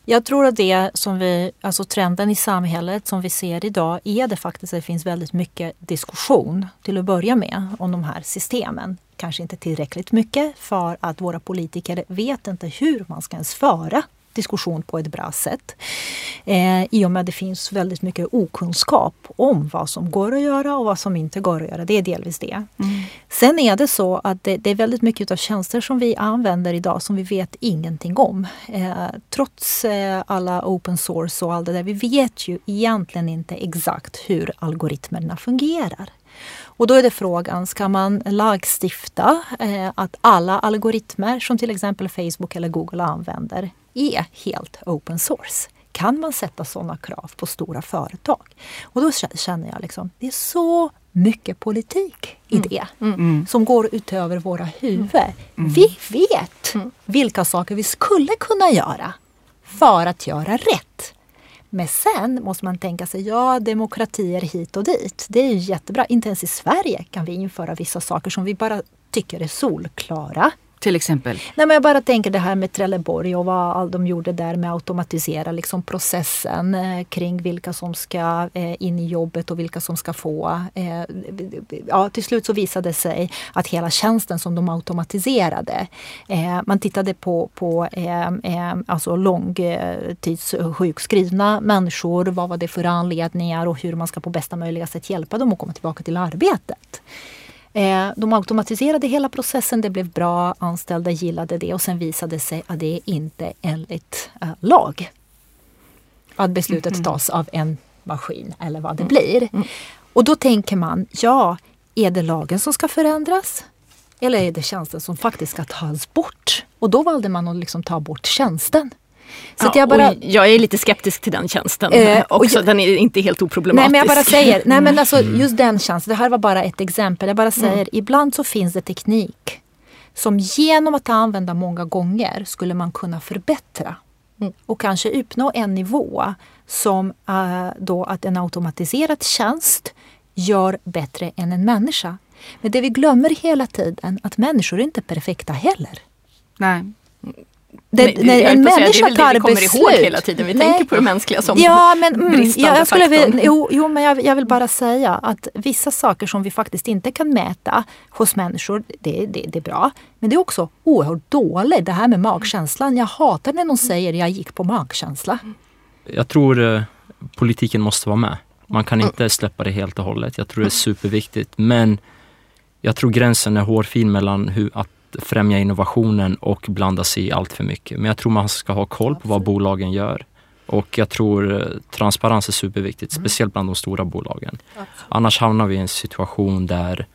Jag tror att det som vi, alltså trenden i samhället som vi ser idag är det faktiskt att det finns väldigt mycket diskussion till att börja med om de här systemen. Kanske inte tillräckligt mycket för att våra politiker vet inte hur man ska ens föra diskussion på ett bra sätt. Eh, I och med att det finns väldigt mycket okunskap om vad som går att göra och vad som inte går att göra. Det är delvis det. Mm. Sen är det så att det, det, är väldigt mycket av tjänster som vi använder idag som vi vet ingenting om. Eh, trots eh, alla open source och allt det där. Vi vet ju egentligen inte exakt hur algoritmerna fungerar. Och då är det frågan, ska man lagstifta eh, att alla algoritmer som till exempel Facebook eller Google använder är helt open source. Kan man sätta sådana krav på stora företag? Och då känner jag liksom, det är så mycket politik i mm. det mm. Mm. som går utöver våra huvuden. Mm. Vi vet mm. vilka saker vi skulle kunna göra för att göra rätt. Men sen måste man tänka sig, ja demokratier hit och dit. Det är jättebra. Inte ens i Sverige kan vi införa vissa saker som vi bara tycker är solklara. Till exempel? Nej, men jag bara tänker det här med Trelleborg och vad de gjorde där med att automatisera liksom processen eh, kring vilka som ska eh, in i jobbet och vilka som ska få. Eh, ja, till slut så visade det sig att hela tjänsten som de automatiserade, eh, man tittade på, på eh, eh, alltså långtidssjukskrivna människor, vad var det för anledningar och hur man ska på bästa möjliga sätt hjälpa dem att komma tillbaka till arbetet. Eh, de automatiserade hela processen, det blev bra, anställda gillade det och sen visade det sig att det är inte enligt eh, lag. Att beslutet mm. tas av en maskin eller vad det mm. blir. Mm. Och då tänker man, ja, är det lagen som ska förändras? Eller är det tjänsten som faktiskt ska tas bort? Och då valde man att liksom ta bort tjänsten. Så ja, jag, bara, jag är lite skeptisk till den tjänsten eh, också. Jag, den är inte helt oproblematisk. Nej men jag bara säger, nej men alltså mm. just den tjänsten, det här var bara ett exempel. Jag bara säger, mm. ibland så finns det teknik som genom att använda många gånger skulle man kunna förbättra. Mm. Och kanske uppnå en nivå som uh, då att en automatiserad tjänst gör bättre än en människa. Men det vi glömmer hela tiden, att människor är inte perfekta heller. Nej. Det, Nej, när en människa tar beslut. Det är det vi kommer ihåg hela tiden. Vi Nej. tänker på det mänskliga som ja, [LAUGHS] men, mm, bristande ja, jag skulle vilja, jo, jo, men jag, jag, vill bara säga att vissa saker som vi faktiskt inte kan mäta hos människor, det, det, det är bra. Men det är också oerhört dåligt. Det här med magkänslan. Jag hatar när någon säger jag gick på magkänsla. Jag tror eh, politiken måste vara med. Man kan inte släppa det helt och hållet. Jag tror det är superviktigt. Men jag tror gränsen är hårfin mellan hur, att främja innovationen och blanda sig i allt för mycket. Men jag tror man ska ha koll på vad bolagen gör. Och jag tror eh, transparens är superviktigt, mm. speciellt bland de stora bolagen. Annars hamnar vi i en situation där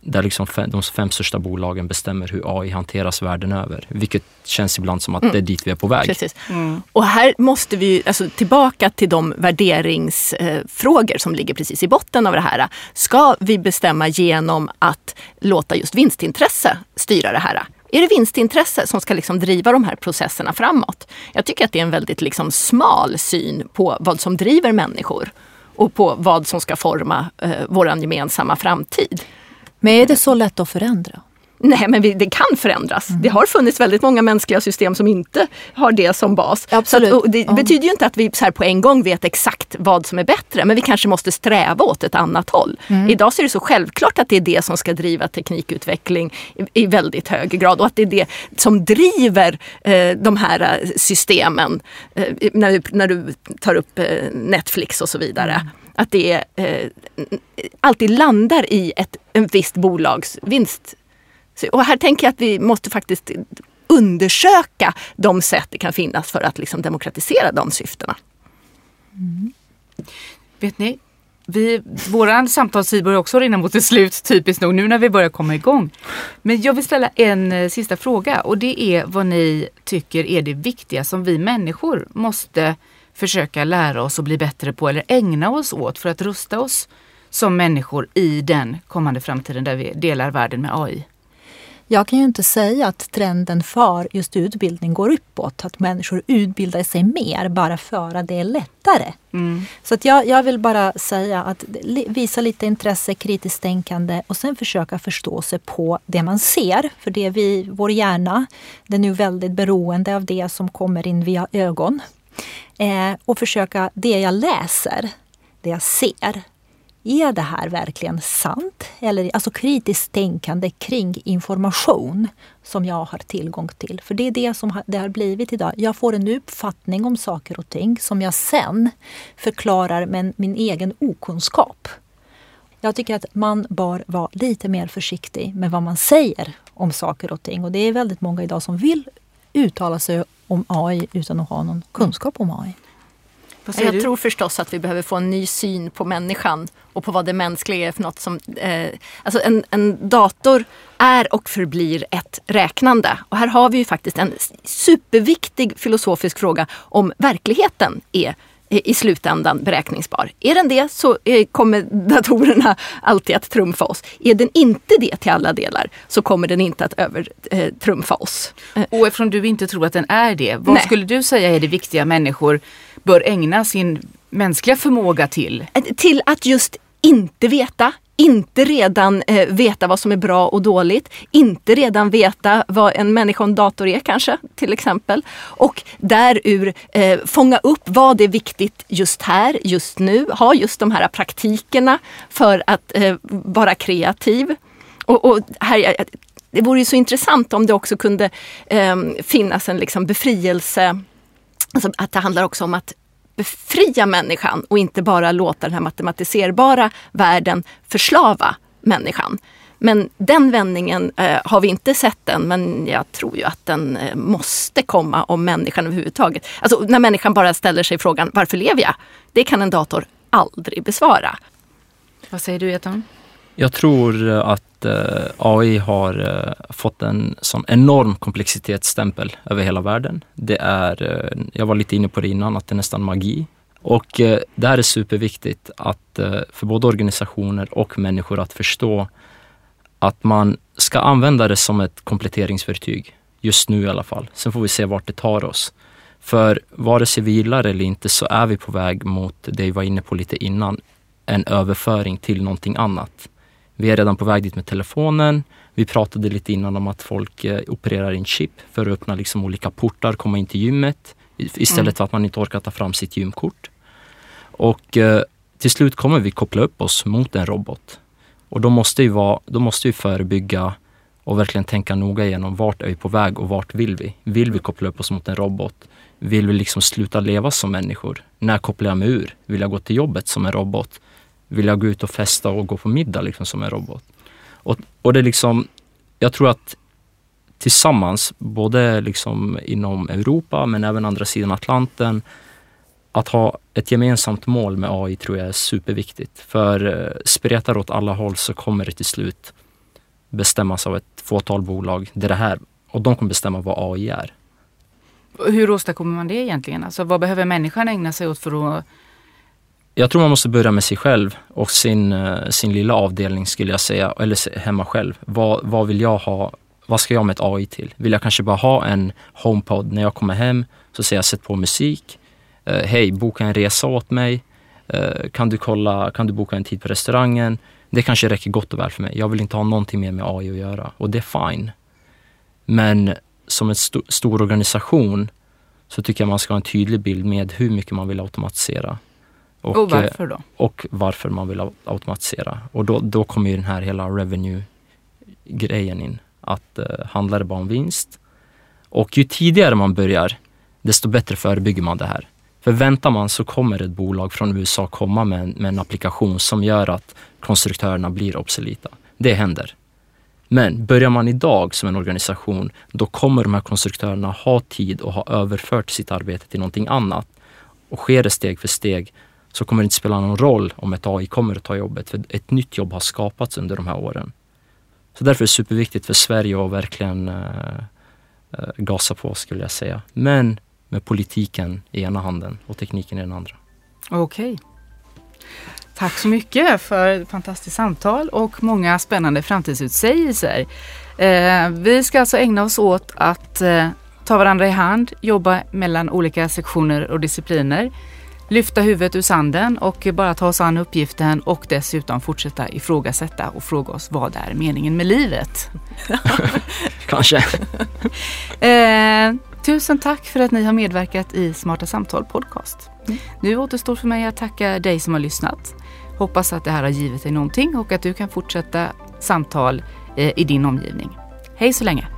där liksom fem, de fem största bolagen bestämmer hur AI hanteras världen över. Vilket känns ibland som att mm. det är dit vi är på väg. Precis. Mm. Och här måste vi alltså, tillbaka till de värderingsfrågor som ligger precis i botten av det här. Ska vi bestämma genom att låta just vinstintresse styra det här? Är det vinstintresse som ska liksom driva de här processerna framåt? Jag tycker att det är en väldigt liksom smal syn på vad som driver människor och på vad som ska forma eh, vår gemensamma framtid. Men är det så lätt att förändra? Nej, men vi, det kan förändras. Mm. Det har funnits väldigt många mänskliga system som inte har det som bas. Absolut. Att, det mm. betyder ju inte att vi så här på en gång vet exakt vad som är bättre, men vi kanske måste sträva åt ett annat håll. Mm. Idag så är det så självklart att det är det som ska driva teknikutveckling i, i väldigt hög grad och att det är det som driver eh, de här eh, systemen. Eh, när, när du tar upp eh, Netflix och så vidare. Att det eh, alltid landar i ett en visst bolags vinst. Och här tänker jag att vi måste faktiskt undersöka de sätt det kan finnas för att liksom demokratisera de syftena. Mm. Vet ni, vi, våran samtalstid börjar också rinna mot ett slut typiskt nog nu när vi börjar komma igång. Men jag vill ställa en eh, sista fråga och det är vad ni tycker är det viktiga som vi människor måste försöka lära oss och bli bättre på eller ägna oss åt för att rusta oss som människor i den kommande framtiden där vi delar världen med AI? Jag kan ju inte säga att trenden för just utbildning går uppåt. Att människor utbildar sig mer bara för att det är lättare. Mm. Så att jag, jag vill bara säga att visa lite intresse, kritiskt tänkande och sen försöka förstå sig på det man ser. För det vi, vår hjärna, den är ju väldigt beroende av det som kommer in via ögon. Eh, och försöka, det jag läser, det jag ser, är det här verkligen sant? Eller alltså kritiskt tänkande kring information som jag har tillgång till. För det är det som det har blivit idag. Jag får en uppfattning om saker och ting som jag sen förklarar med min egen okunskap. Jag tycker att man bör vara lite mer försiktig med vad man säger om saker och ting. Och det är väldigt många idag som vill uttala sig om AI utan att ha någon kunskap om AI. Jag du? tror förstås att vi behöver få en ny syn på människan och på vad det mänskliga är för något som... Eh, alltså en, en dator är och förblir ett räknande. Och här har vi ju faktiskt en superviktig filosofisk fråga om verkligheten är i slutändan beräkningsbar. Är den det så eh, kommer datorerna [LAUGHS] alltid att trumfa oss. Är den inte det till alla delar så kommer den inte att övertrumfa oss. Och eftersom du inte tror att den är det, vad Nej. skulle du säga är det viktiga människor bör ägna sin mänskliga förmåga till? Eh, till att just inte veta, inte redan eh, veta vad som är bra och dåligt, inte redan veta vad en människa och en dator är kanske till exempel. Och därur eh, fånga upp vad är viktigt just här, just nu, ha just de här praktikerna för att eh, vara kreativ. Och, och här, det vore ju så intressant om det också kunde eh, finnas en liksom befrielse Alltså att det handlar också om att befria människan och inte bara låta den här matematiserbara världen förslava människan. Men den vändningen eh, har vi inte sett än, men jag tror ju att den eh, måste komma om människan överhuvudtaget. Alltså när människan bara ställer sig frågan varför lever jag? Det kan en dator aldrig besvara. Vad säger du Eton? Jag tror eh, att eh, AI har eh, fått en sån enorm komplexitetsstämpel över hela världen. Det är, jag var lite inne på det innan, att det är nästan magi. Och det här är superviktigt att för både organisationer och människor att förstå att man ska använda det som ett kompletteringsverktyg. Just nu i alla fall. Sen får vi se vart det tar oss. För vare sig vi gillar eller inte så är vi på väg mot det vi var inne på lite innan, en överföring till någonting annat. Vi är redan på väg dit med telefonen. Vi pratade lite innan om att folk eh, opererar in chip för att öppna liksom olika portar, komma in till gymmet istället mm. för att man inte orkar ta fram sitt gymkort. Och eh, till slut kommer vi koppla upp oss mot en robot. Och då måste vi, vara, då måste vi förebygga och verkligen tänka noga igenom vart är vi på väg och vart vill vi? Vill vi koppla upp oss mot en robot? Vill vi liksom sluta leva som människor? När kopplar jag mig ur? Vill jag gå till jobbet som en robot? Vilja gå ut och festa och gå på middag liksom som en robot. Och, och det är liksom, jag tror att tillsammans, både liksom inom Europa men även andra sidan Atlanten, att ha ett gemensamt mål med AI tror jag är superviktigt. För eh, spretar åt alla håll så kommer det till slut bestämmas av ett fåtal bolag. Det är det här, och de kommer bestämma vad AI är. Hur åstadkommer man det egentligen? Alltså, vad behöver människan ägna sig åt för att jag tror man måste börja med sig själv och sin, eh, sin lilla avdelning skulle jag säga, eller hemma själv. Vad, vad vill jag ha? Vad ska jag med ett AI till? Vill jag kanske bara ha en HomePod när jag kommer hem? Så säger jag sätt på musik. Uh, Hej, boka en resa åt mig. Uh, kan, du kolla, kan du boka en tid på restaurangen? Det kanske räcker gott och väl för mig. Jag vill inte ha någonting mer med AI att göra och det är fine. Men som en st stor organisation så tycker jag man ska ha en tydlig bild med hur mycket man vill automatisera. Och, och, varför då? Och varför man vill automatisera. Och då, då kommer ju den här hela revenue-grejen in. Att uh, handlar det bara om vinst? Och ju tidigare man börjar, desto bättre förebygger man det här. För väntar man så kommer ett bolag från USA komma med en, med en applikation som gör att konstruktörerna blir obsoleta. Det händer. Men börjar man idag som en organisation, då kommer de här konstruktörerna ha tid och ha överfört sitt arbete till någonting annat. Och sker det steg för steg så kommer det inte spela någon roll om ett AI kommer att ta jobbet, för ett nytt jobb har skapats under de här åren. Så därför är det superviktigt för Sverige att verkligen eh, eh gasa på skulle jag säga. Men med politiken i ena handen och tekniken i den andra. Okej. Okay. Tack så mycket för ett fantastiskt samtal och många spännande framtidsutsägelser. Eh, vi ska alltså ägna oss åt att eh, ta varandra i hand, jobba mellan olika sektioner och discipliner, lyfta huvudet ur sanden och bara ta oss an uppgiften och dessutom fortsätta ifrågasätta och fråga oss vad är meningen med livet? [LAUGHS] Kanske. eh, tusen tack för att ni har medverkat i Smarta Samtal Podcast. Mm. Nu återstår för mig att tacka dig som har lyssnat. Hoppas att det här har givit dig någonting och att du kan fortsätta samtal eh, i din omgivning. Hej så länge!